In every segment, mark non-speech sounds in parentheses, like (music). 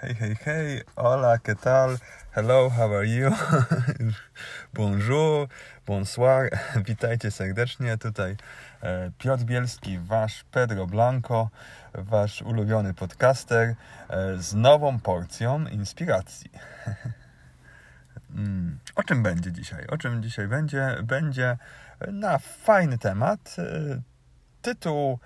Hej, hej, hej, hola, ¿qué tal? Hello, how are you? (laughs) Bonjour, bonsoir, (laughs) witajcie serdecznie. Tutaj e, Piotr Bielski, wasz Pedro Blanco, wasz ulubiony podcaster e, z nową porcją inspiracji. (laughs) Mm, O czym będzie dzisiaj? O czym dzisiaj będzie? Będzie na fajny temat. E, Tytuł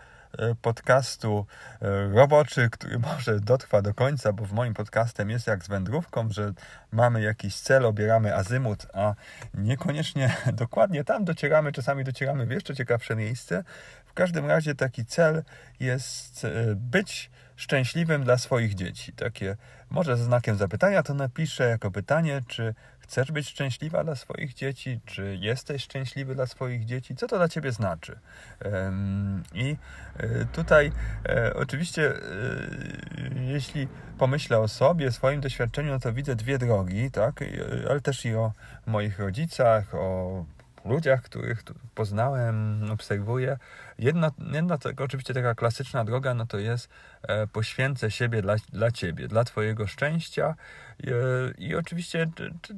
podcastu e, roboczy, który może dotrwa do końca, bo w moim podcastem jest jak z wędrówką, że mamy jakiś cel, obieramy azymut, a niekoniecznie (laughs) dokładnie tam docieramy, czasami docieramy w jeszcze ciekawsze miejsce. W każdym razie taki cel jest e, być szczęśliwym dla swoich dzieci. Takie, może ze znakiem zapytania to napiszę jako pytanie, czy chcesz być szczęśliwa dla swoich dzieci, czy jesteś szczęśliwy dla swoich dzieci, co to dla ciebie znaczy. I e, tutaj e, oczywiście, e, jeśli pomyślę o sobie, swoim doświadczeniu, no to widzę dwie drogi, tak, ale też i o moich rodzicach, o ludziach, których poznałem, obserwuję. Jedna, jedna oczywiście taka klasyczna droga, no to jest e, poświęcę siebie dla, dla Ciebie, dla Twojego szczęścia e, i oczywiście czy, czy,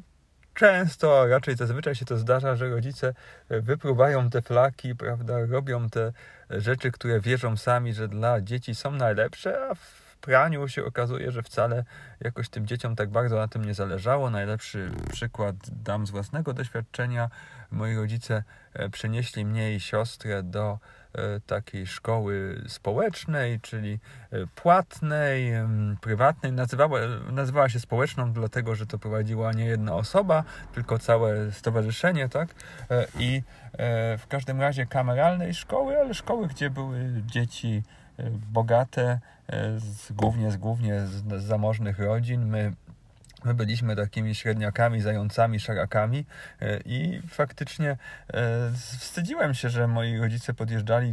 często, a raczej zazwyczaj się to zdarza, że rodzice e, wypruwają te flaki, prawda, robią te rzeczy, które wierzą sami, że dla dzieci są najlepsze, a w praniu się okazuje, że wcale jakoś tym dzieciom tak bardzo na tym nie zależało. Najlepszy przykład dam z własnego doświadczenia. Moi rodzice e, przenieśli mnie i siostrę do e, takiej szkoły społecznej, czyli e, płatnej, prywatnej. Nazywała, nazywała się społeczną, dlatego że to prowadziła nie jedna osoba, tylko całe stowarzyszenie, tak? I w każdym razie kameralnej szkoły, ale szkoły, gdzie były dzieci bogate, e, z, głównie, z, głównie z, z zamożnych rodzin. My My byliśmy takimi średniakami, zającami, szarakami e, i faktycznie e, wstydziłem się, że moi rodzice podjeżdżali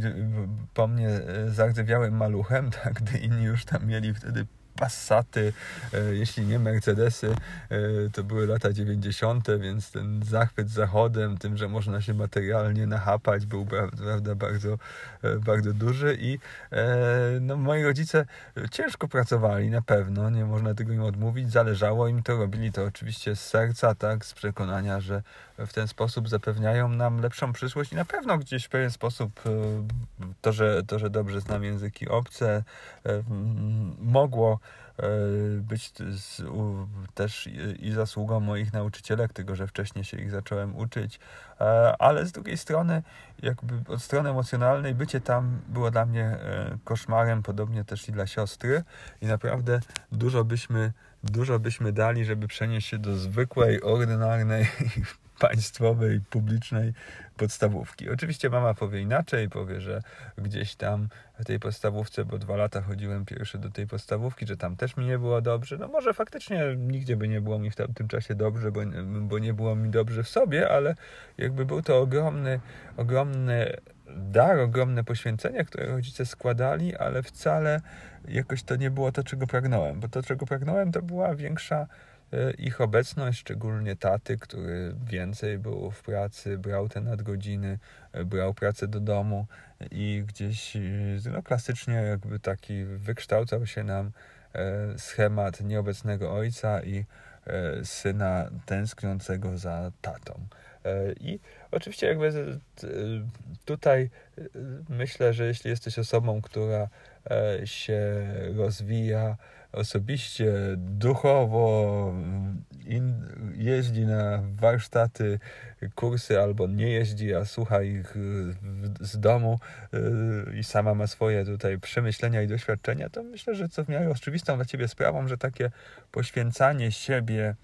po mnie zardzewiałym maluchem, (laughs) tak, gdy inni już tam mieli wtedy Passaty, e, jeśli nie Mercedesy, e, to były lata 90., więc ten zachwyt zachodem, tym, że można się materialnie nachapać, był prawda, bardzo, e, bardzo duży i no, moi rodzice ciężko pracowali, na pewno, nie można tego im odmówić, zależało im to, robili to oczywiście z serca, tak, z przekonania, że w ten sposób zapewniają nam lepszą przyszłość i na pewno gdzieś w pewien sposób to, że, to, że dobrze znam języki obce, mogło być z, u, też i, i zasługą moich nauczycielek, tego, że wcześniej się ich zacząłem uczyć, e, ale z drugiej strony, jakby od strony emocjonalnej, bycie tam było dla mnie e, koszmarem, podobnie też i dla siostry. I naprawdę dużo byśmy, dużo byśmy dali, żeby przenieść się do zwykłej, ordynarnej (laughs) państwowej, publicznej podstawówki. Oczywiście mama powie inaczej, powie, że gdzieś tam w tej podstawówce, bo dwa lata chodziłem pierwszy do tej podstawówki, że tam też mi nie było dobrze. No może faktycznie nigdzie by nie było mi w tamtym czasie dobrze, bo, bo nie było mi dobrze w sobie, ale jakby był to ogromny, ogromny dar, ogromne poświęcenie, które rodzice składali, ale wcale jakoś to nie było to, czego pragnąłem, bo to, czego pragnąłem, to była większa ich obecność, szczególnie taty, który więcej był w pracy, brał te nadgodziny, e, brał pracę do domu i gdzieś e, no, klasycznie jakby taki wykształcał się nam e, schemat nieobecnego ojca i e, syna tęskniącego za tatą. E, I oczywiście jakby tutaj e, myślę, że jeśli jesteś osobą, która e, się rozwija osobiście, duchowo, in, jeździ na warsztaty, kursy albo nie jeździ, a słucha ich y, z domu y, i sama ma swoje tutaj przemyślenia i doświadczenia, to myślę, że co w miarę oczywistą dla Ciebie sprawą, że takie poświęcanie siebie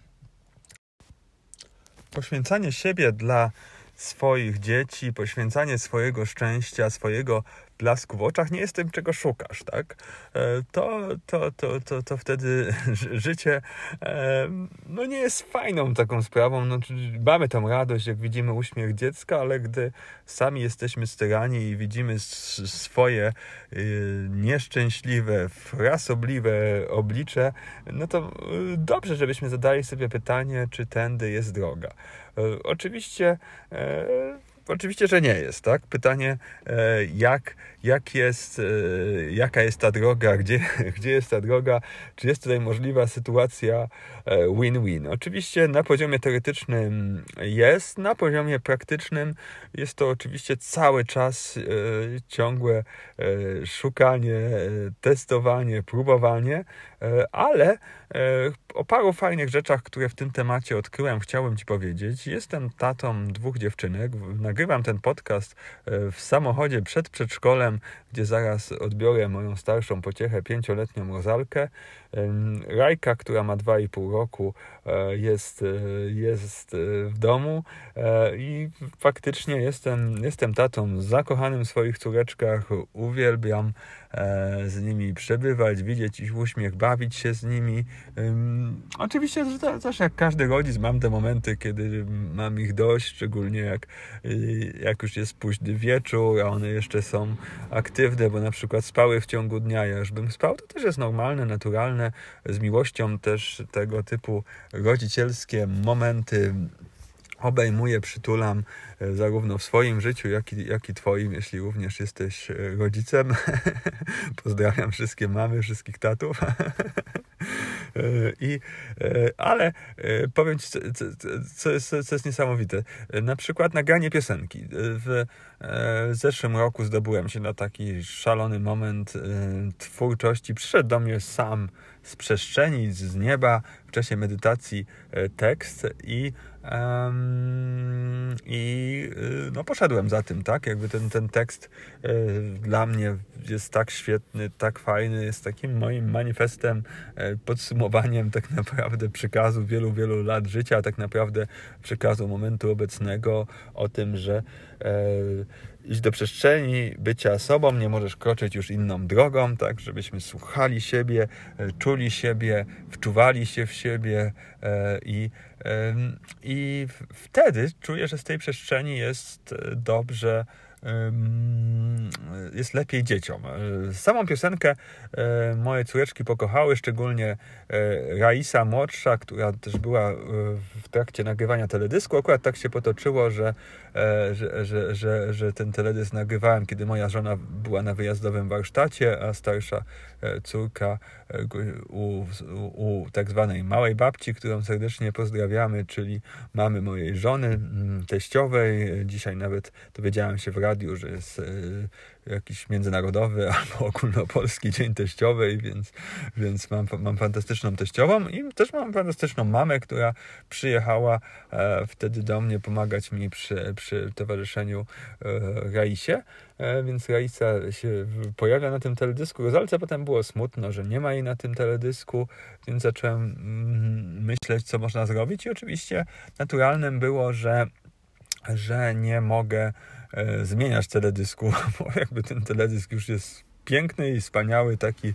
poświęcanie siebie dla swoich dzieci, poświęcanie swojego szczęścia, swojego blasku w oczach nie jest tym, czego szukasz, tak? E, To, to, to, to, to wtedy (laughs) ży- życie e, no nie jest fajną taką sprawą. No, mamy tą radość, jak widzimy uśmiech dziecka, ale gdy sami jesteśmy styrani i widzimy swoje y, nieszczęśliwe, frasobliwe oblicze, no to y, dobrze, żebyśmy zadali sobie pytanie, czy tędy jest droga. E, Oczywiście e, oczywiście, że nie jest, tak? Pytanie, e, jak, jak jest, e, jaka jest ta droga, gdzie, (laughs) gdzie jest ta droga, czy jest tutaj możliwa sytuacja e, win-win. Oczywiście na poziomie teoretycznym jest, na poziomie praktycznym jest to oczywiście cały czas ciągłe szukanie, testowanie, próbowanie, ale o paru fajnych rzeczach, które w tym temacie odkryłem, chciałbym Ci powiedzieć. Jestem tatą dwóch dziewczynek. Nagrywam ten podcast e, w samochodzie przed przedszkolem, gdzie zaraz odbiorę moją starszą pociechę, pięcioletnią Rozalkę. Rajka, która ma 2,5 roku, jest, e, jest w domu i faktycznie jestem, jestem tatą zakochanym w swoich córeczkach. Uwielbiam z nimi przebywać, widzieć ich uśmiech, bawić się z nimi. Oczywiście też jak każdy rodzic mam te momenty, kiedy mam ich dość, szczególnie jak, y, jak już jest późny wieczór, a one jeszcze są aktywne, bo na przykład spały w ciągu dnia. Ja już bym spał, to też jest normalne, naturalne. Z miłością też tego typu rodzicielskie momenty obejmuję, przytulam e, zarówno w swoim życiu, jak i, jak i Twoim, jeśli również jesteś e, rodzicem. (laughs) Pozdrawiam wszystkie mamy, wszystkich tatów. (laughs) E, I, ale powiem Ci, co, co, jest, co jest niesamowite. Na przykład nagranie piosenki. W zeszłym roku zdobyłem się na taki szalony moment twórczości. Przyszedł do mnie sam z przestrzeni, z nieba w czasie medytacji tekst i I y, no, poszedłem za tym, tak? Jakby ten, ten tekst y, dla mnie jest tak świetny, tak fajny, jest takim moim manifestem, y, podsumowaniem tak (laughs) naprawdę przekazu wielu, wielu lat życia, tak naprawdę przekazu momentu obecnego o tym, że iść do przestrzeni bycia sobą, nie możesz kroczyć już inną drogą, tak, żebyśmy słuchali siebie, czuli siebie, wczuwali się w siebie i i wtedy czuję, że z tej przestrzeni jest e, dobrze jest lepiej dzieciom. E, samą piosenkę e, moje córeczki pokochały, szczególnie Raisa młodsza, która też była w trakcie nagrywania teledysku. Akurat tak się potoczyło, że, że, że, że, że ten teledysk nagrywałem, kiedy moja żona była na wyjazdowym warsztacie, a starsza córka u, u, u tak zwanej małej babci, którą serdecznie pozdrawiamy, czyli mamy mojej żony, teściowej. Dzisiaj nawet dowiedziałem się w radiu, że jest e, jakiś międzynarodowy (laughs) albo ogólnopolski dzień teściowej, więc, więc mam, mam fantastyczną teściową i też mam fantastyczną mamę, która przyjechała e, wtedy do mnie pomagać mi przy, przy towarzyszeniu e, Raisie. Więc Raisa się pojawia na tym teledysku. Rozalce potem było smutno, że nie ma jej na tym teledysku, więc zacząłem mm, myśleć, co można zrobić i oczywiście naturalnym było, że że nie mogę e, zmieniać teledysku, (laughs) bo jakby ten teledysk już jest piękny i wspaniały, taki,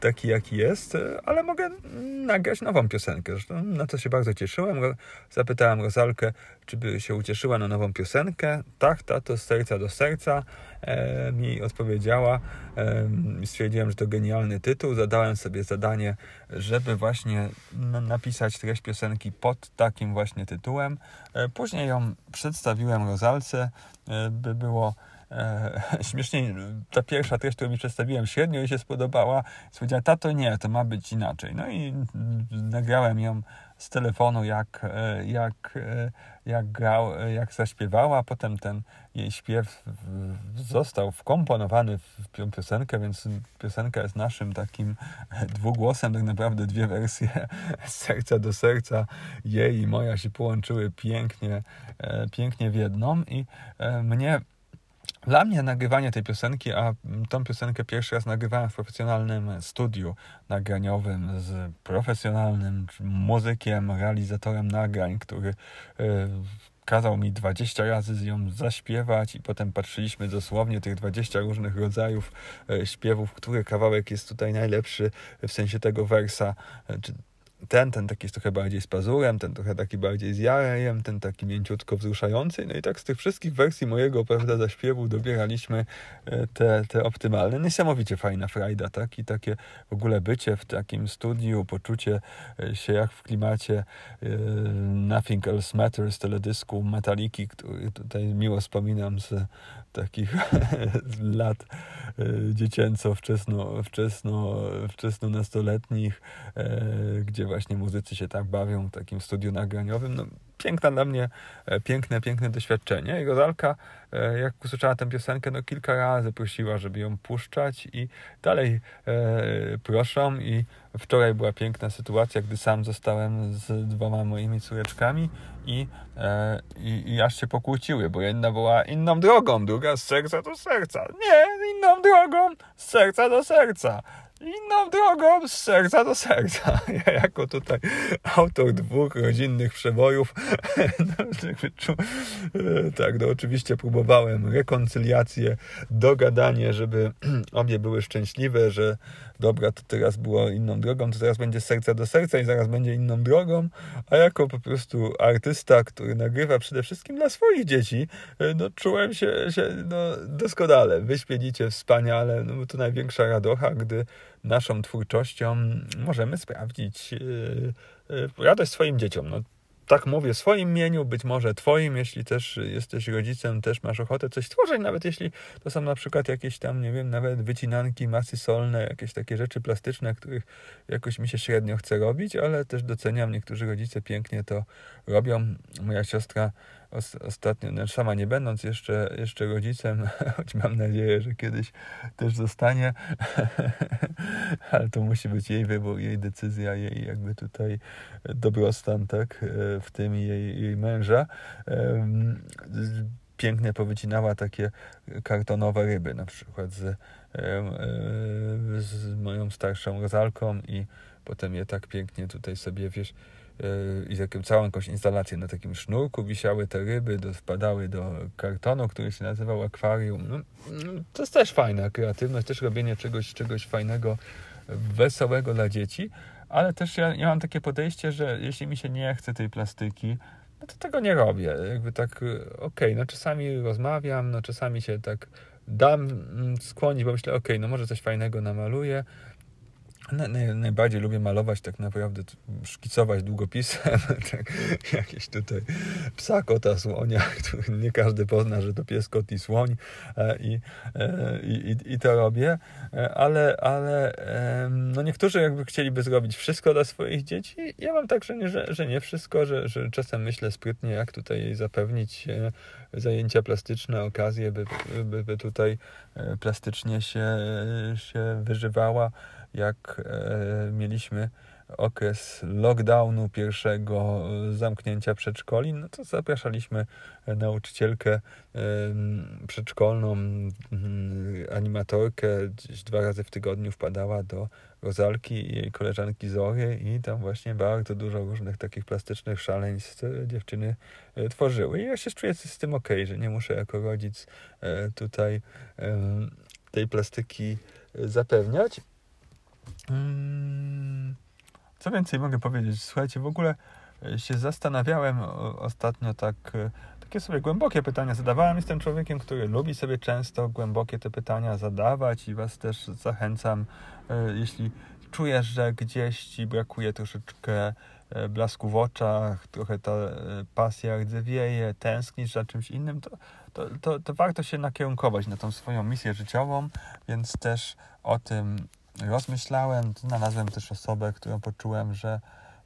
taki jaki jest, e, ale mogę nagrać nową piosenkę. Zresztą na to się bardzo cieszyłem. Zapytałem Rozalkę, czy by się ucieszyła na nową piosenkę. Tak, tato, z serca do serca e, mi odpowiedziała. E, stwierdziłem, że to genialny tytuł. Zadałem sobie zadanie, żeby właśnie napisać treść piosenki pod takim właśnie tytułem. E, później ją przedstawiłem Rozalce, e, by było (laughs) śmiesznie, ta pierwsza treść, którą mi przedstawiłem, średnio jej się spodobała. Powiedziała, tato nie, to ma być inaczej. No i nagrałem ją z telefonu, jak, e, jak, e, jak grał, e, jak zaśpiewała. Potem ten jej śpiew został wkomponowany w piosenkę, więc piosenka jest naszym takim dwugłosem, tak naprawdę dwie wersje (laughs) serca do serca. Jej i moja się połączyły pięknie, pięknie w jedną i mnie dla mnie nagrywanie tej piosenki, a tą piosenkę pierwszy raz nagrywałem w profesjonalnym studiu nagraniowym z profesjonalnym muzykiem, realizatorem nagrań, który y, kazał mi 20 razy z nią zaśpiewać i potem patrzyliśmy dosłownie tych 20 różnych rodzajów y, śpiewów, który kawałek jest tutaj najlepszy w sensie tego wersa, y, czy ten, ten taki jest trochę bardziej z pazurem, ten trochę taki bardziej z jajem, ten taki mięciutko wzruszający. No i tak z tych wszystkich wersji mojego, prawda, zaśpiewu dobieraliśmy e, te, te optymalne. Niesamowicie fajna frajda, tak? I takie w ogóle bycie w takim studiu, poczucie e, się jak w klimacie e, Nothing Else Matters teledysku Metaliki, który tutaj miło wspominam z takich (laughs) lat dziecięco, wczesno, wczesno, wczesno nastoletnich, gdzie właśnie muzycy się tak bawią w takim studiu nagraniowym. No, piękna dla mnie, e, piękne, piękne doświadczenie. I Rozalka, e, jak usłyszała tę piosenkę, no kilka razy prosiła, żeby ją puszczać i dalej e, proszą i wczoraj była piękna sytuacja, gdy sam zostałem z dwoma moimi córeczkami i, e, i, i aż się pokłóciły, bo jedna była inną drogą, druga z serca do serca. Nie, inną drogą, z serca do serca inną drogą z serca do serca. (laughs) Ja jako tutaj autor dwóch rodzinnych przebojów (laughs) no, e, tak, no oczywiście próbowałem rekoncyliację, dogadanie, żeby (clears throat) obie były szczęśliwe, że dobra, to teraz było inną drogą, to teraz będzie z serca do serca i zaraz będzie inną drogą, a jako po prostu artysta, który nagrywa przede wszystkim dla swoich dzieci, e, no czułem się, się no, doskonale. Wyśpielicie wspaniale, no to największa radocha, gdy naszą twórczością możemy sprawdzić yy, yy, radość swoim dzieciom. No, tak mówię swoim imieniu, być może Twoim, jeśli też jesteś rodzicem, też masz ochotę coś stworzyć, nawet jeśli to są na przykład jakieś tam, nie wiem, nawet wycinanki, masy solne, jakieś takie rzeczy plastyczne, których jakoś mi się średnio chce robić, ale też doceniam, niektórzy rodzice pięknie to robią. Moja siostra ostatnio, no sama nie będąc jeszcze, jeszcze rodzicem, (laughs) choć mam nadzieję, że kiedyś też zostanie, (laughs) ale to musi być jej wybór, jej decyzja, jej jakby tutaj dobrostan, tak, w tym jej, jej męża. Pięknie powycinała takie kartonowe ryby, na przykład z, z moją starszą rozalką i potem je tak pięknie tutaj sobie, wiesz, E, i taką całą jakąś instalację na takim sznurku wisiały te ryby, do, wpadały do kartonu, który się nazywał akwarium. No, no, to jest też fajna kreatywność, też robienie czegoś, czegoś fajnego, wesołego dla dzieci, ale też ja, ja mam takie podejście, że jeśli mi się nie chce tej plastyki, no to tego nie robię. Jakby tak, e, okej, okay, no czasami rozmawiam, no czasami się tak dam mm, skłonić, bo myślę, okej, okay, no może coś fajnego namaluję, najbardziej lubię malować tak naprawdę, szkicować długopisem, (laughs) tak, jakieś tutaj psa, kota, słonia, (laughs) który nie każdy pozna, że to pies, kot i słoń e, i, e, i, i to robię, e, ale, ale no niektórzy jakby chcieliby zrobić wszystko dla swoich dzieci, ja mam tak, że nie, że, że nie wszystko, że, że czasem myślę sprytnie, jak tutaj zapewnić zajęcia plastyczne, okazje, by, by, by tutaj plastycznie się, się wyżywała, jak e, mieliśmy okres lockdownu pierwszego, e, zamknięcia przedszkoli, no to zapraszaliśmy nauczycielkę przedszkolną, mm, animatorkę, gdzieś dwa razy w tygodniu wpadała do Rozalki i jej koleżanki Zory i tam właśnie bardzo dużo różnych takich plastycznych szaleństw dziewczyny e, tworzyły. I ja się czuję z tym ok, że nie muszę jako rodzic tutaj tej plastyki zapewniać. Co więcej mogę powiedzieć? Słuchajcie, w ogóle e, się zastanawiałem ostatnio tak, e, takie sobie głębokie pytania zadawałem. Jestem człowiekiem, który lubi sobie często głębokie te pytania zadawać i Was też zachęcam, e, jeśli czujesz, że gdzieś Ci brakuje troszeczkę blasku w oczach, trochę ta pasja rdzewieje, tęsknisz za czymś innym, to, to, to, to warto się nakierunkować na tą swoją misję życiową, więc też o tym rozmyślałem, znalazłem też osobę, którą poczułem, że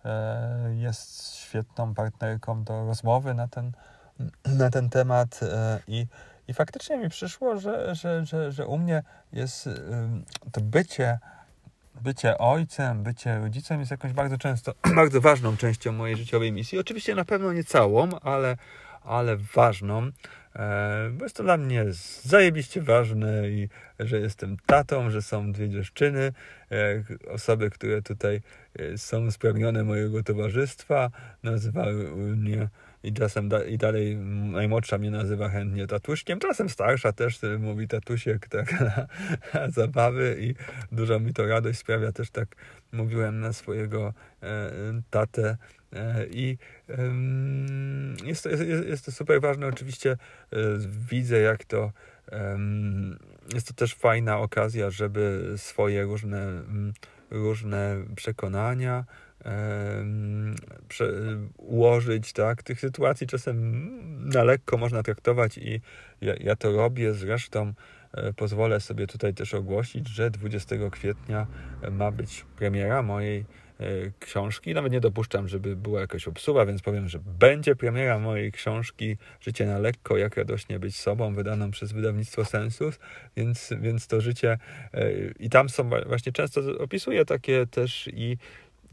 e, jest świetną partnerką do rozmowy na ten, na ten temat e, i, i faktycznie mi przyszło, że, że, że, że u mnie jest to bycie bycie ojcem, bycie rodzicem jest jakąś bardzo często, (clears throat) bardzo ważną częścią mojej życiowej misji. Oczywiście na pewno nie całą, ale, ale ważną. E, bo jest to dla mnie zajebiście ważne i że jestem tatą, że są dwie dziewczyny, e, osoby, które tutaj e, są spragnione mojego towarzystwa, nazywały mnie i czasem da, i dalej najmłodsza mnie nazywa chętnie tatuszkiem, czasem starsza też mówi tatusiek tak (laughs) na, na zabawy i dużo mi to radość sprawia, też tak mówiłem na swojego e, tatę i e, jest, to, jest, jest to super ważne, oczywiście e, widzę jak to jest to też fajna okazja, żeby swoje różne, różne przekonania prze, ułożyć, tak? Tych sytuacji czasem na lekko można traktować i ja, ja to robię, zresztą e, pozwolę sobie tutaj też ogłosić, że 20 kwietnia ma być premiera mojej książki. Nawet nie dopuszczam, żeby była jakaś obsuwa, więc powiem, że będzie premiera mojej książki Życie na lekko, jak radośnie być sobą, wydaną przez wydawnictwo Sensus, więc, więc to życie e, i tam są właśnie często opisuję takie też i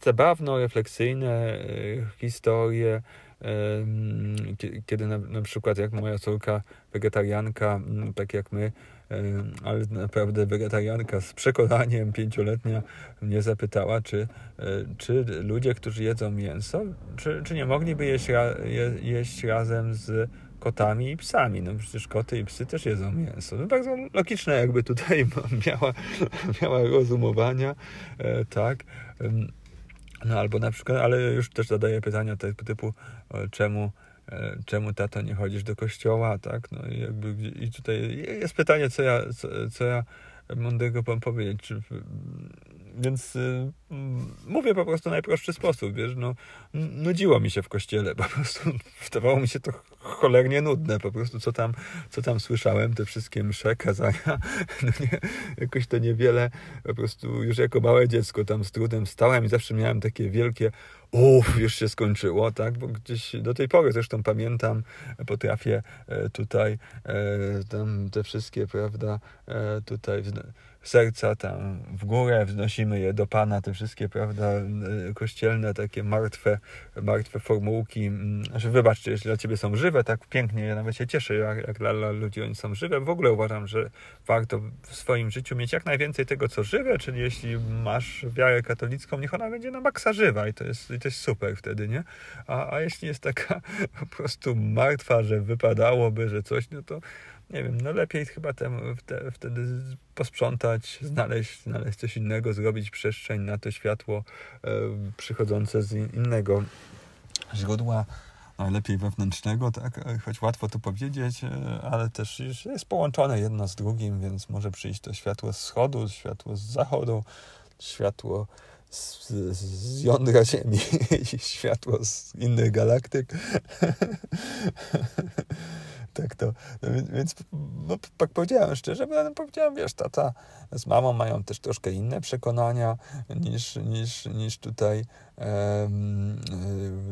zabawno-refleksyjne e, historie, kiedy na, na przykład jak moja córka wegetarianka, tak jak my, ale naprawdę wegetarianka z przekonaniem pięcioletnia mnie zapytała, czy, e, czy ludzie, którzy jedzą mięso, czy, czy nie mogliby jeść, je, jeść razem z kotami i psami. No przecież koty i psy też jedzą mięso. No bardzo logiczne jakby tutaj (laughs) miała, miała rozumowania, e, tak. No albo na przykład, ale już też zadaję pytania typu, typu czemu, e, czemu tato nie chodzisz do kościoła, tak? No i jakby i tutaj jest pytanie, co ja, co, co ja mądrego pan powiedzieć. Czy, więc y, mówię po prostu najprostszy sposób, wiesz, no nudziło mi się w kościele, (laughs) po prostu wydawało mi się to cholernie nudne, po prostu co tam, co tam słyszałem, te wszystkie msze, kazania, (laughs) no nie, jakoś to niewiele, po prostu już jako małe dziecko tam z trudem stałem i zawsze miałem takie wielkie uff, już się skończyło, tak, bo gdzieś do tej pory zresztą pamiętam, potrafię e, tutaj e, tam te wszystkie, prawda, e, tutaj serca tam w górę, wznosimy je do Pana, te wszystkie, prawda, kościelne, takie martwe, martwe formułki. Znaczy, wybaczcie, jeśli dla Ciebie są żywe, tak pięknie, ja nawet się cieszę, jak, jak dla, dla ludzi oni są żywe. W ogóle uważam, że warto w swoim życiu mieć jak najwięcej tego, co żywe, czyli jeśli masz wiarę katolicką, niech ona będzie na maksa żywa i to jest, i to jest super wtedy, nie? A, a jeśli jest taka po prostu martwa, że wypadałoby, że coś, no to nie wiem, no lepiej chyba temu, wtedy posprzątać, znaleźć, znaleźć coś innego, zrobić przestrzeń na to światło e, przychodzące z innego źródła, najlepiej wewnętrznego, tak, e, choć łatwo to powiedzieć, e, ale też jest połączone jedno z drugim, więc może przyjść to światło z wschodu, światło z zachodu, światło z, z jądra Ziemi (laughs) i światło z innych galaktyk. (laughs) tak to, no, więc no, tak powiedziałem szczerze, bo powiedziałem, wiesz, tata z mamą mają też troszkę inne przekonania niż, niż, niż tutaj um,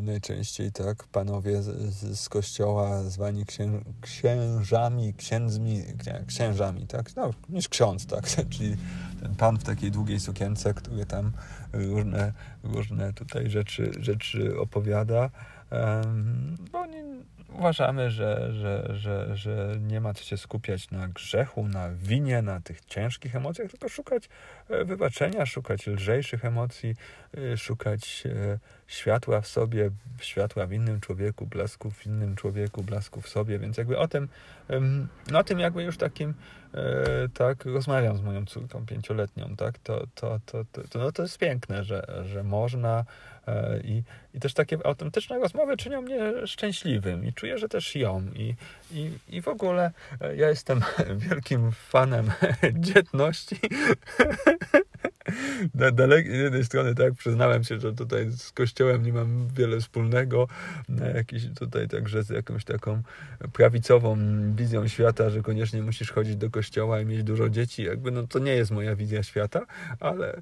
najczęściej tak panowie z, z kościoła zwani księ, księżami, księdzmi, księżami, tak, no, niż ksiądz, tak, (laughs) czyli ten pan w takiej długiej sukience, który tam różne, różne tutaj rzeczy, rzeczy opowiada. Um, oni uważamy, że, że, że, że nie ma co się skupiać na grzechu, na winie, na tych ciężkich emocjach, tylko szukać e, wybaczenia, szukać lżejszych emocji, e, szukać e, światła w sobie, światła w innym człowieku, blasku w innym człowieku, blasku w sobie, więc jakby o tym, no o tym jakby już takim tak rozmawiam z moją córką pięcioletnią, tak, to, to, to, to, no to jest piękne, że, że można E, I, I też takie autentyczne rozmowy czynią mnie szczęśliwym i czuję, że też ją. I, i, i w ogóle e, ja jestem (laughs) wielkim fanem (laughs) dzietności. (laughs) Z jednej strony tak przyznałem się, że tutaj z kościołem nie mam wiele wspólnego, jakiś tutaj także z jakąś taką prawicową wizją świata, że koniecznie musisz chodzić do kościoła i mieć dużo dzieci, jakby no to nie jest moja wizja świata, ale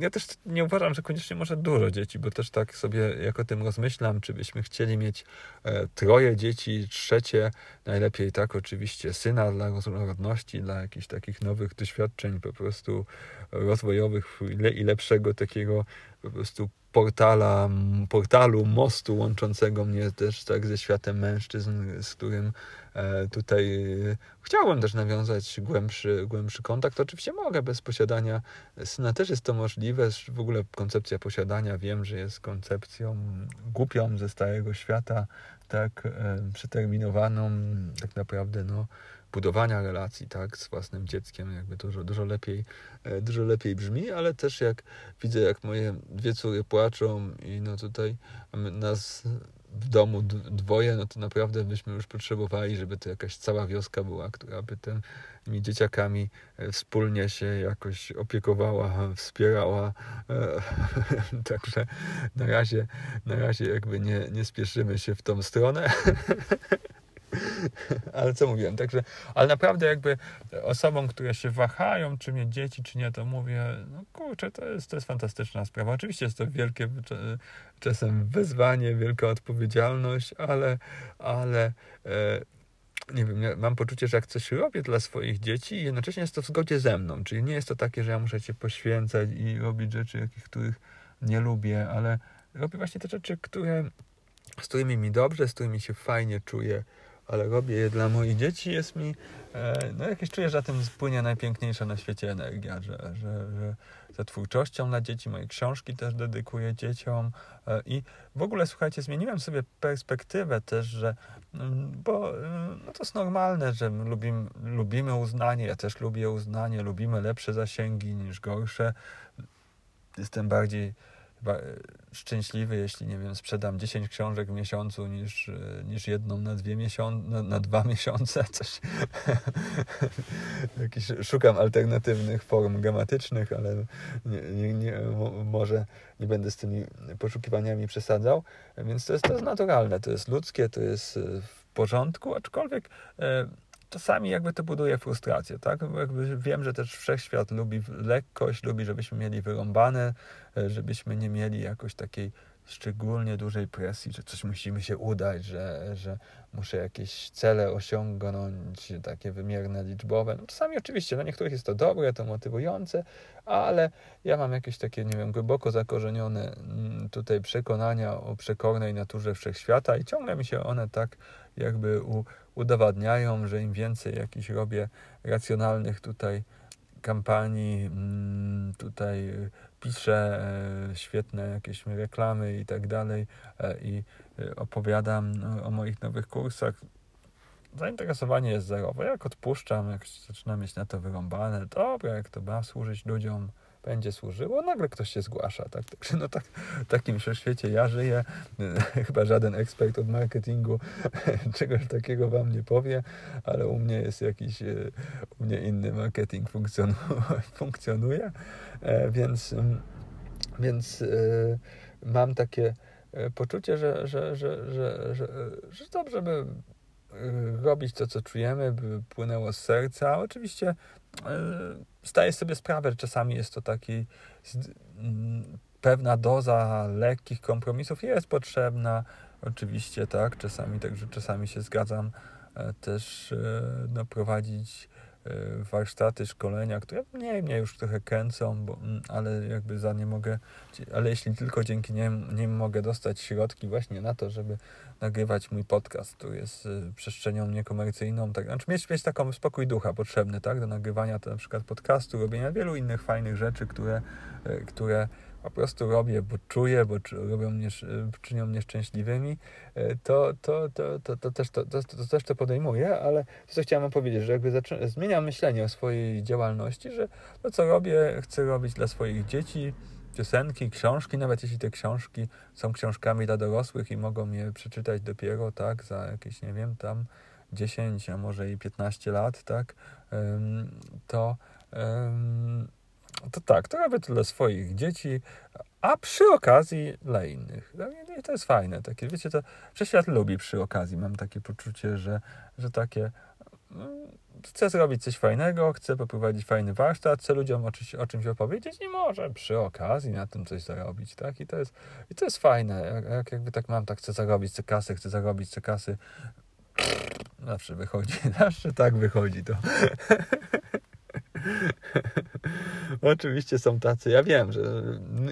ja też nie uważam, że koniecznie może dużo dzieci, bo też tak sobie jak o tym rozmyślam, czy byśmy chcieli mieć e, troje dzieci, trzecie, najlepiej tak oczywiście syna dla różnorodności, dla jakichś takich nowych doświadczeń po prostu rozwojowych i lepszego takiego po prostu portala, portalu, mostu łączącego mnie też tak ze światem mężczyzn, z którym e, tutaj chciałbym też nawiązać głębszy, głębszy kontakt. Oczywiście mogę bez posiadania syna, też jest to możliwe. W ogóle koncepcja posiadania wiem, że jest koncepcją głupią ze starego świata, tak e, przeterminowaną, tak naprawdę no, budowania relacji tak, z własnym dzieckiem jakby dużo, dużo, lepiej, e, dużo lepiej brzmi, ale też jak widzę, jak moje dwie córy płaczą i no tutaj nas w domu dwoje, no to naprawdę byśmy już potrzebowali, żeby to jakaś cała wioska była, która by tymi dzieciakami e, wspólnie się jakoś opiekowała, wspierała. E, (laughs) także na razie, na razie jakby nie, nie spieszymy się w tą stronę. (laughs) (laughs) ale co mówiłem, także, ale naprawdę jakby osobom, które się wahają, czy mieć dzieci, czy nie, to mówię, no kurczę, to jest, to jest fantastyczna sprawa. Oczywiście jest to wielkie czasem wyzwanie, wielka odpowiedzialność, ale, ale e, nie wiem, mam poczucie, że jak coś robię dla swoich dzieci, jednocześnie jest to w zgodzie ze mną, czyli nie jest to takie, że ja muszę się poświęcać i robić rzeczy, jakich, których nie lubię, ale robię właśnie te rzeczy, które, z którymi mi dobrze, z którymi się fajnie czuję, ale robię je dla moich dzieci, jest mi, e, no jakieś czuję, że na tym spłynie najpiękniejsza na świecie energia, że, że, że za twórczością dla dzieci, moje książki też dedykuję dzieciom e, i w ogóle, słuchajcie, zmieniłem sobie perspektywę też, że, mm, bo mm, no to jest normalne, że lubimy, lubimy uznanie, ja też lubię uznanie, lubimy lepsze zasięgi niż gorsze, jestem bardziej chyba e, szczęśliwy, jeśli nie wiem, sprzedam 10 książek w miesiącu niż, e, niż jedną na, dwie miesiące, na, na dwa (laughs) miesiące. Coś. (laughs) Jakiś, szukam alternatywnych form gramatycznych, ale nie, nie, nie, może nie będę z tymi poszukiwaniami przesadzał. Więc to jest, to jest naturalne, to jest ludzkie, to jest e, w porządku, aczkolwiek czasami jakby to buduje frustrację, tak? Jakby wiem, że też wszechświat lubi lekkość, lubi, żebyśmy mieli wyrąbane, e, żebyśmy nie mieli jakoś takiej szczególnie dużej presji, że coś musimy się udać, że, że muszę jakieś cele osiągnąć, takie wymierne, liczbowe. No czasami oczywiście dla niektórych jest to dobre, to motywujące, ale ja mam jakieś takie, nie wiem, głęboko zakorzenione mm, tutaj przekonania o przekornej naturze wszechświata i ciągle mi się one tak jakby u, udowadniają, że im więcej jakichś robię racjonalnych tutaj kampanii, mm, tutaj piszę e, świetne jakieś reklamy i tak dalej e, i e, opowiadam o moich nowych kursach, zainteresowanie jest zerowe. Jak odpuszczam, jak zaczynam mieć na to wyrąbane, dobra, jak to ma służyć ludziom, będzie służyło, nagle ktoś się zgłasza. Tak? Także no tak, w takim świecie ja żyję. (laughs) Chyba żaden ekspert od marketingu (laughs) czegoś takiego wam nie powie, ale u mnie jest jakiś, e, u mnie inny marketing funkcjonu, (laughs) funkcjonuje, e, więc, mm, więc e, mam takie poczucie, że, że, że, że, że, że dobrze by robić to, co czujemy, by płynęło z serca. Oczywiście zdaję sobie sprawę, że czasami jest to taki mm, pewna doza lekkich kompromisów jest potrzebna. Oczywiście, tak, czasami także czasami się zgadzam e, też e, no, prowadzić E, warsztaty, szkolenia, które mnie, mnie już trochę kręcą, bo, mm, ale jakby za nie mogę, ale jeśli tylko dzięki nim, nim mogę dostać środki właśnie na to, żeby nagrywać mój podcast, który jest e, przestrzenią niekomercyjną, tak, znaczy mieć, mieć taką spokój ducha potrzebny, tak, do nagrywania to na przykład podcastu, robienia wielu innych fajnych rzeczy, które, e, które po prostu robię, bo czuję, bo robią mnie, czynią mnie szczęśliwymi, to, to, to, to, to, też, to, to, to też to podejmuję, ale to, co chciałem powiedzieć, że jakby zaczę- zmieniam myślenie o swojej działalności, że to, co robię, chcę robić dla swoich dzieci, piosenki, książki, nawet jeśli te książki są książkami dla dorosłych i mogą je przeczytać dopiero, tak, za jakieś, nie wiem, tam 10, a może i 15 lat, tak, to to tak, to to dla swoich dzieci, a przy okazji dla innych. I to jest fajne. Takie, wiecie, to wszechświat lubi przy okazji. Mam takie poczucie, że, że takie chcę zrobić coś fajnego, chcę poprowadzić fajny warsztat, chcę ludziom o czymś, o czymś opowiedzieć i może przy okazji na tym coś zarobić, tak? I to jest, i to jest fajne. Jak, jak jakby tak mam, tak chcę zarobić te kasy, chcę zarobić te kasy. Zawsze wychodzi, (laughs) zawsze tak wychodzi to. (laughs) (laughs) Oczywiście są tacy, ja wiem, że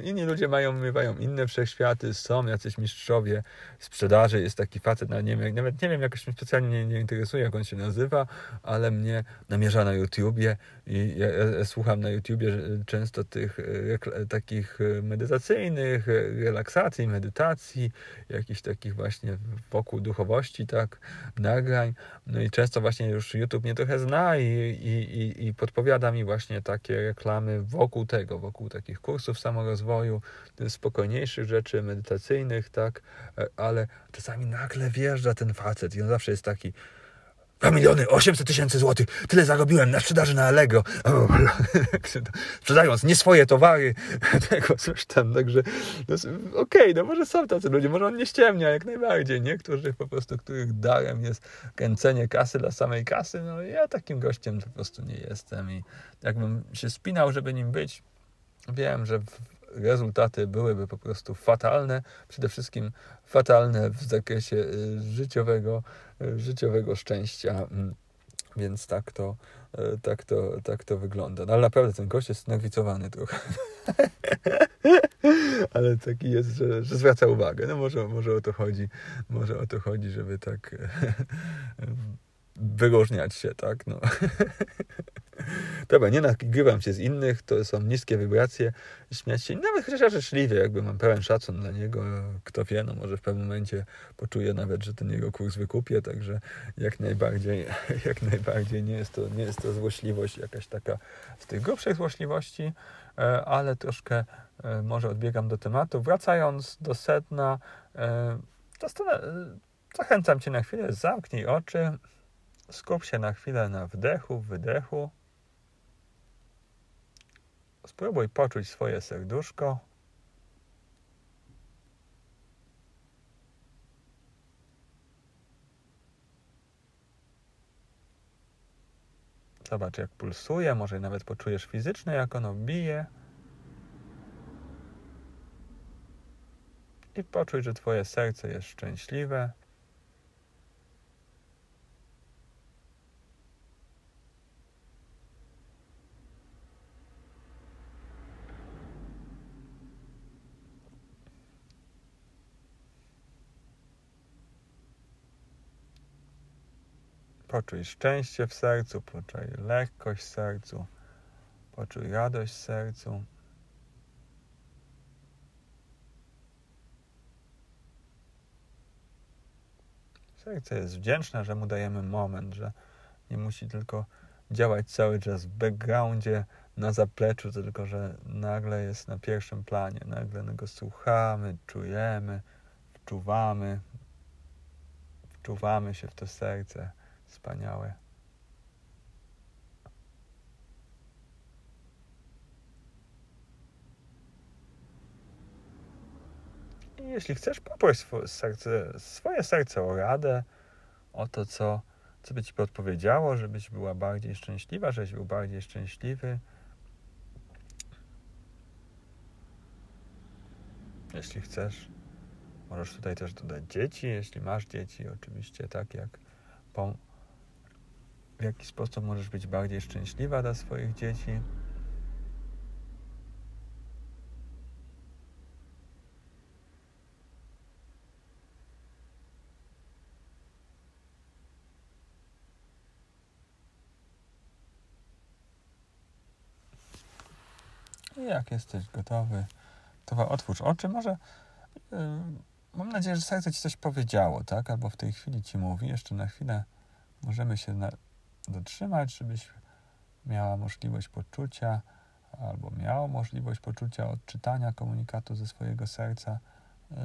inni ludzie mają, miewają inne wszechświaty, są jacyś mistrzowie sprzedaży, jest taki facet, nawet nie wiem, nawet nie wiem jakoś mnie specjalnie nie, nie interesuje, jak on się nazywa, ale mnie namierza na YouTubie i ja, ja słucham na YouTubie często tych takich e, medytacyjnych, e, relaksacji, medytacji, jakichś takich właśnie wokół duchowości, tak, nagrań, no i często właśnie już YouTube mnie trochę zna i, i, i, i podpowiada mi właśnie takie reklamy wokół tego, wokół takich kursów samorozwoju, spokojniejszych rzeczy, medytacyjnych, tak, ale czasami nagle wjeżdża ten facet i on zawsze jest taki 2 miliony 800 tysięcy złotych. Tyle zarobiłem na sprzedaży na Allegro. (laughs) Sprzedając nie swoje towary, (laughs) tego coś tam. Także no, okej, okay, no może są tacy ludzie, może on nie ściemnia jak najbardziej. Niektórzy po prostu, których darem jest kręcenie kasy dla samej kasy. No ja takim gościem po prostu nie jestem i jakbym się spinał, żeby nim być, wiem, że rezultaty byłyby po prostu fatalne. Przede wszystkim fatalne w zakresie y, życiowego, y, życiowego szczęścia. Mm, więc tak to, y, tak to, tak to wygląda. No, ale naprawdę ten gość jest nawicowany trochę. (laughs) ale taki jest, że, że zwraca uwagę. No może, może o to chodzi. Może o to chodzi, żeby tak (laughs) wyróżniać się, tak? No. (laughs) Dobra, nie nagrywam się z innych, to są niskie wibracje, śmiać się, nawet chociaż życzliwie, jakby mam pełen szacun dla niego, kto wie, no może w pewnym momencie poczuję nawet, że ten jego kurs wykupię, także jak najbardziej, (laughs) jak najbardziej nie jest to, nie jest to złośliwość jakaś taka z tych grubszych złośliwości, e, ale troszkę e, może odbiegam do tematu. Wracając do sedna, e, zachęcam Cię na chwilę, zamknij oczy, skup się na chwilę na wdechu, wydechu. Spróbuj poczuć swoje serduszko. Zobacz, jak pulsuje, może nawet poczujesz fizycznie, jak ono bije. I poczuj, że Twoje serce jest szczęśliwe. Poczuj szczęście w sercu, poczuj lekkość w sercu, poczuj radość w sercu. Serce jest wdzięczne, że mu dajemy moment, że nie musi tylko działać cały czas w backgroundzie, na zapleczu, tylko że nagle jest na pierwszym planie, nagle go słuchamy, czujemy, wczuwamy, wczuwamy się w to serce. Wspaniałe. I jeśli chcesz, poproś swoje serce, swoje serce o radę, o to, co, co by ci podpowiedziało, żebyś była bardziej szczęśliwa, żebyś był bardziej szczęśliwy. Jeśli chcesz, możesz tutaj też dodać dzieci, jeśli masz dzieci, oczywiście tak jak w jaki sposób możesz być bardziej szczęśliwa dla swoich dzieci. Jak jesteś gotowy, to otwórz oczy. Może yy, mam nadzieję, że serce ci coś powiedziało, tak? Albo w tej chwili ci mówi. Jeszcze na chwilę możemy się na, dotrzymać, żebyś miała możliwość poczucia albo miało możliwość poczucia odczytania komunikatu ze swojego serca. Y,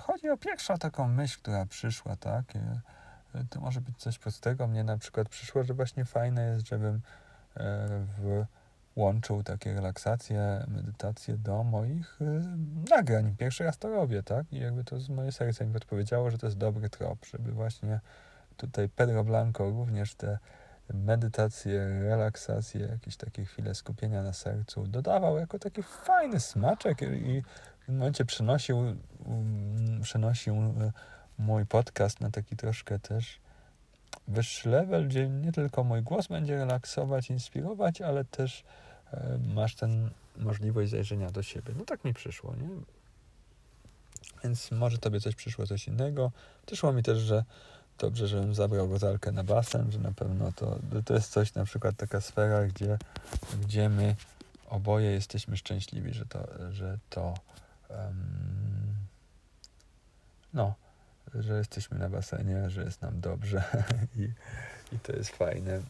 chodzi o pierwszą taką myśl, która przyszła, tak? Y, to może być coś prostego. Mnie na przykład przyszło, że właśnie fajne jest, żebym y, włączył takie relaksacje, medytacje do moich nagrań. Pierwszy raz to robię, tak? I jakby to z moje serce mi podpowiedziało, że to jest dobry trop, żeby właśnie tutaj Pedro Blanco również te medytacje, relaksacje, jakieś takie chwile skupienia na sercu dodawał jako taki fajny smaczek i w tym momencie przenosił, um, przenosił e, mój podcast na taki troszkę też wyższy level, gdzie nie tylko mój głos będzie relaksować, inspirować, ale też e, masz ten możliwość zajrzenia do siebie. No tak mi przyszło, nie? Więc może tobie coś przyszło, coś innego. Przyszło mi też, że dobrze, żebym zabrał Rozalkę na basen, że na pewno to, to jest coś, na przykład taka sfera, gdzie, gdzie my oboje jesteśmy szczęśliwi, że to, że to um, no, że jesteśmy na basenie, że jest nam dobrze (laughs) i, i to jest fajne.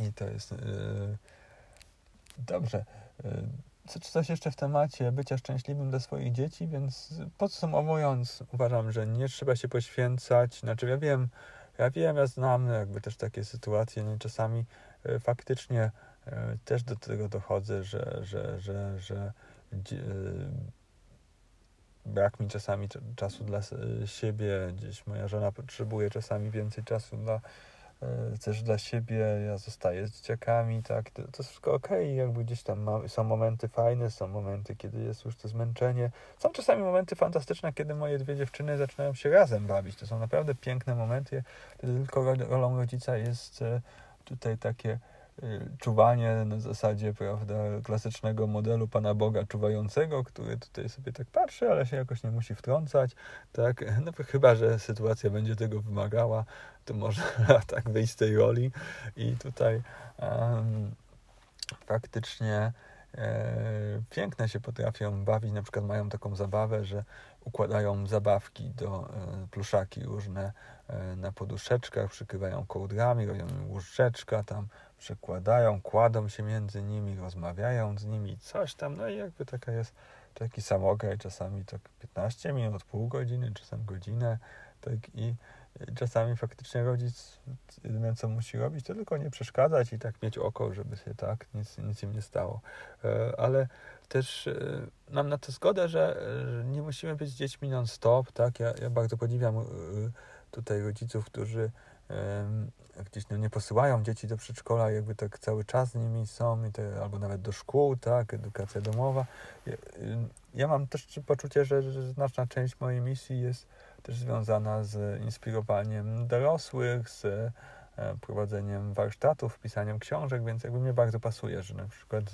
I to jest yy, dobrze. Yy, coś jeszcze w temacie bycia szczęśliwym dla swoich dzieci, więc podsumowując, uważam, że nie trzeba się poświęcać. Znaczy, ja wiem, ja wiem, ja znam jakby też takie sytuacje, no czasami y, faktycznie y, też do tego dochodzę, że, że, że, że y, brak mi czasami czasu dla siebie, gdzieś moja żona potrzebuje czasami więcej czasu dla E, też dla siebie, ja zostaję z dzieciakami, tak, to, to jest wszystko ok, jakby gdzieś tam ma, są momenty fajne, są momenty, kiedy jest już to zmęczenie, są czasami momenty fantastyczne, kiedy moje dwie dziewczyny zaczynają się razem bawić, to są naprawdę piękne momenty, tylko rolą rodzica jest e, tutaj takie Y, czuwanie na zasadzie, prawda, klasycznego modelu Pana Boga czuwającego, który tutaj sobie tak patrzy, ale się jakoś nie musi wtrącać, tak, no chyba, że sytuacja będzie tego wymagała, to może (laughs) tak wyjść z tej roli. I tutaj um, faktycznie e, piękne się potrafią bawić, na przykład mają taką zabawę, że układają zabawki do e, pluszaki różne e, na poduszeczkach, przykrywają kołdrami, robią łóżeczka tam, przekładają, kładą się między nimi, rozmawiają z nimi, coś tam, no i jakby taka jest taki samograj, czasami tak 15 minut, pół godziny, czasem godzinę, tak i czasami faktycznie rodzic jedyne co musi robić, to tylko nie przeszkadzać i tak mieć oko, żeby się tak nic, nic im nie stało. E, ale też e, mam na to zgodę, że nie musimy być dziećmi non-stop, tak? Ja, ja bardzo podziwiam e, tutaj rodziców, którzy gdzieś no, nie posyłają dzieci do przedszkola, jakby tak cały czas z nimi są, i te, albo nawet do szkół, tak, edukacja domowa. Ja, ja mam też poczucie, że, że znaczna część mojej misji jest też związana z inspirowaniem dorosłych, z e, prowadzeniem warsztatów, pisaniem książek, więc jakby mnie bardzo pasuje, że na przykład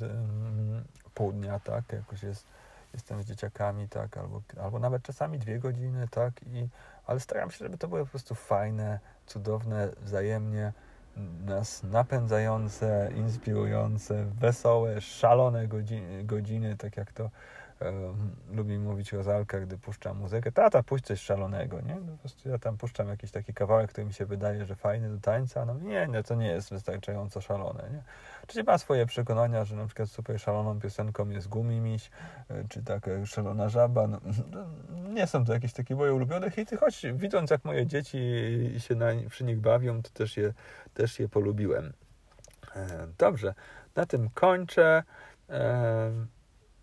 pół dnia, tak, jakoś jest, jestem z dzieciakami, tak, albo, albo nawet czasami dwie godziny, tak, i, ale staram się, żeby to było po prostu fajne, cudowne, wzajemnie nas napędzające, inspirujące, wesołe, szalone godziny, godziny tak jak to lubi mówić Rozalka, gdy puszczam muzykę, tata, puść coś szalonego, nie? No, po prostu ja tam puszczam jakiś taki kawałek, który mi się wydaje, że fajny do tańca, no nie, nie, to nie jest wystarczająco szalone, nie? Czyli ma swoje przekonania, że na przykład super szaloną piosenką jest Gumimiś, e, czy taka szalona żaba, no, no, nie są to jakieś takie moje ulubione hity, choć widząc jak moje dzieci się na, przy nich bawią, to też je, też je polubiłem. E, dobrze, na tym kończę.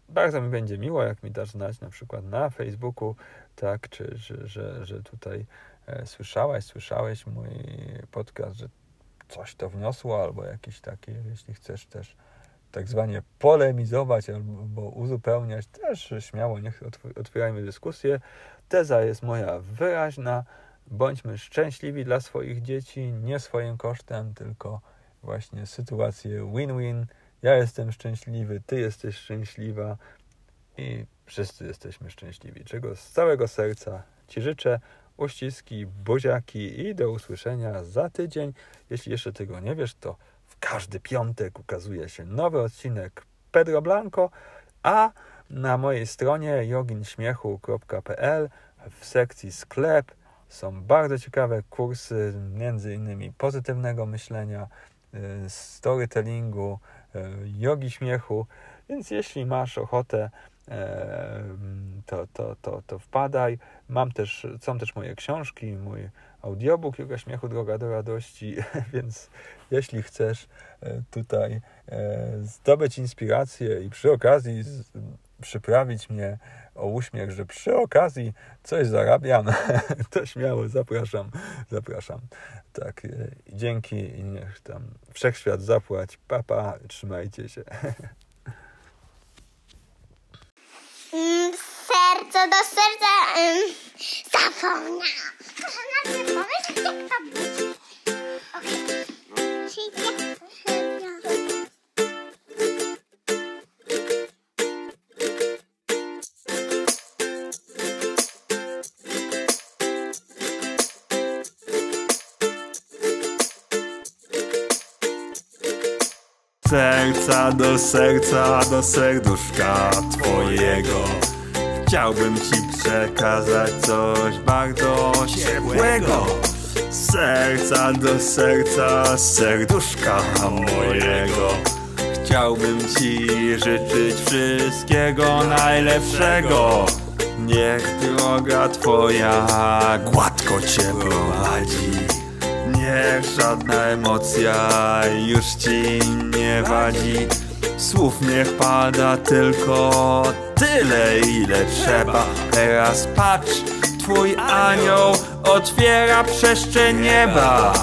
Bardzo mi będzie miło, jak mi dasz znać na przykład na Facebooku, tak, czy że, że, że tutaj e, słyszałaś, słyszałeś mój podcast, że coś to wniosło, albo jakieś takie, jeśli chcesz też tak zwanie polemizować albo uzupełniać, też śmiało niech otwierajmy dyskusję. Teza jest moja wyraźna. Bądźmy szczęśliwi dla swoich dzieci, nie swoim kosztem, tylko właśnie sytuację win-win ja jestem szczęśliwy, ty jesteś szczęśliwa i wszyscy jesteśmy szczęśliwi. Czego z całego serca Ci życzę. Uściski, buziaki i do usłyszenia za tydzień. Jeśli jeszcze tego nie wiesz, to w każdy piątek ukazuje się nowy odcinek Pedro Blanco, a na mojej stronie joginśmiechu.pl w sekcji sklep są bardzo ciekawe kursy, między innymi pozytywnego myślenia, y, storytellingu, jogi śmiechu, więc jeśli masz ochotę, e, to, to, to, to wpadaj. Mam też, są też moje książki, mój audiobook Yoga Śmiechu, Droga do Radości, (laughs) więc jeśli chcesz e, tutaj zdobyć inspirację i przy okazji przyprawić mnie o uśmiech, że przy okazji coś zarabiam, (laughs) to śmiało zapraszam, zapraszam. Tak, e, dzięki i niech tam wszechświat zapłać. Papa, trzymajcie się. Mm, serce do serca um, zapomniałam. Proszę najpierw. Serca do serca, do serduszka twojego. Chciałbym ci przekazać coś bardzo ciepłego. Serca do serca, serduszka mojego. Chciałbym ci życzyć wszystkiego najlepszego. Niech droga twoja gładko cię prowadzi Niech żadna emocja już ci nie wadzi. Słów niech pada tylko tyle ile trzeba. Teraz patrz, twój anioł otwiera przestrzeń nieba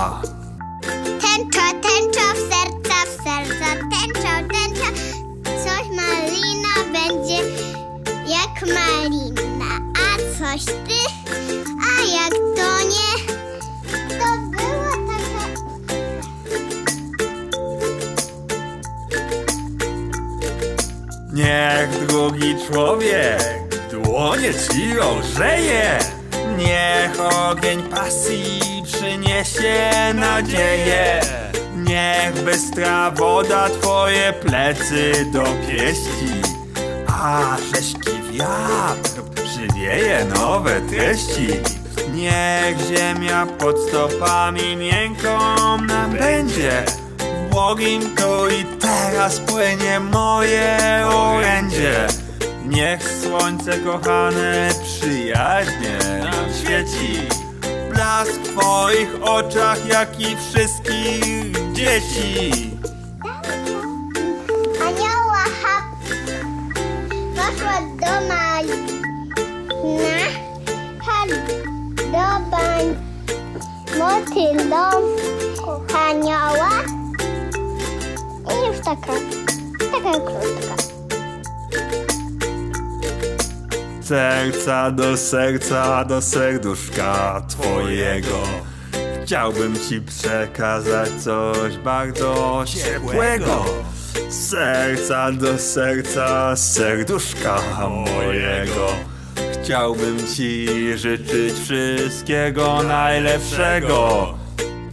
Niech drugi człowiek dłonie ci ogrzeje Niech ogień pasji przyniesie nadzieję Niech bystra woda twoje plecy dopieści A rzeźki wiatr przywieje nowe treści. Niech ziemia pod stopami miękką nam błogim tu i teraz płynie moje orędzie. Niech słońce kochane przyjaźnie nam świeci. Blask w twoich oczach jak i wszystkich dzieci. Anioła hap. Poszła do malina, do bań, motyl do już taka, taka krótka. Serca do serca, do serduszka twojego. Chciałbym ci przekazać coś bardzo ciepłego. Serca do serca, serduszka mojego. Chciałbym ci życzyć wszystkiego najlepszego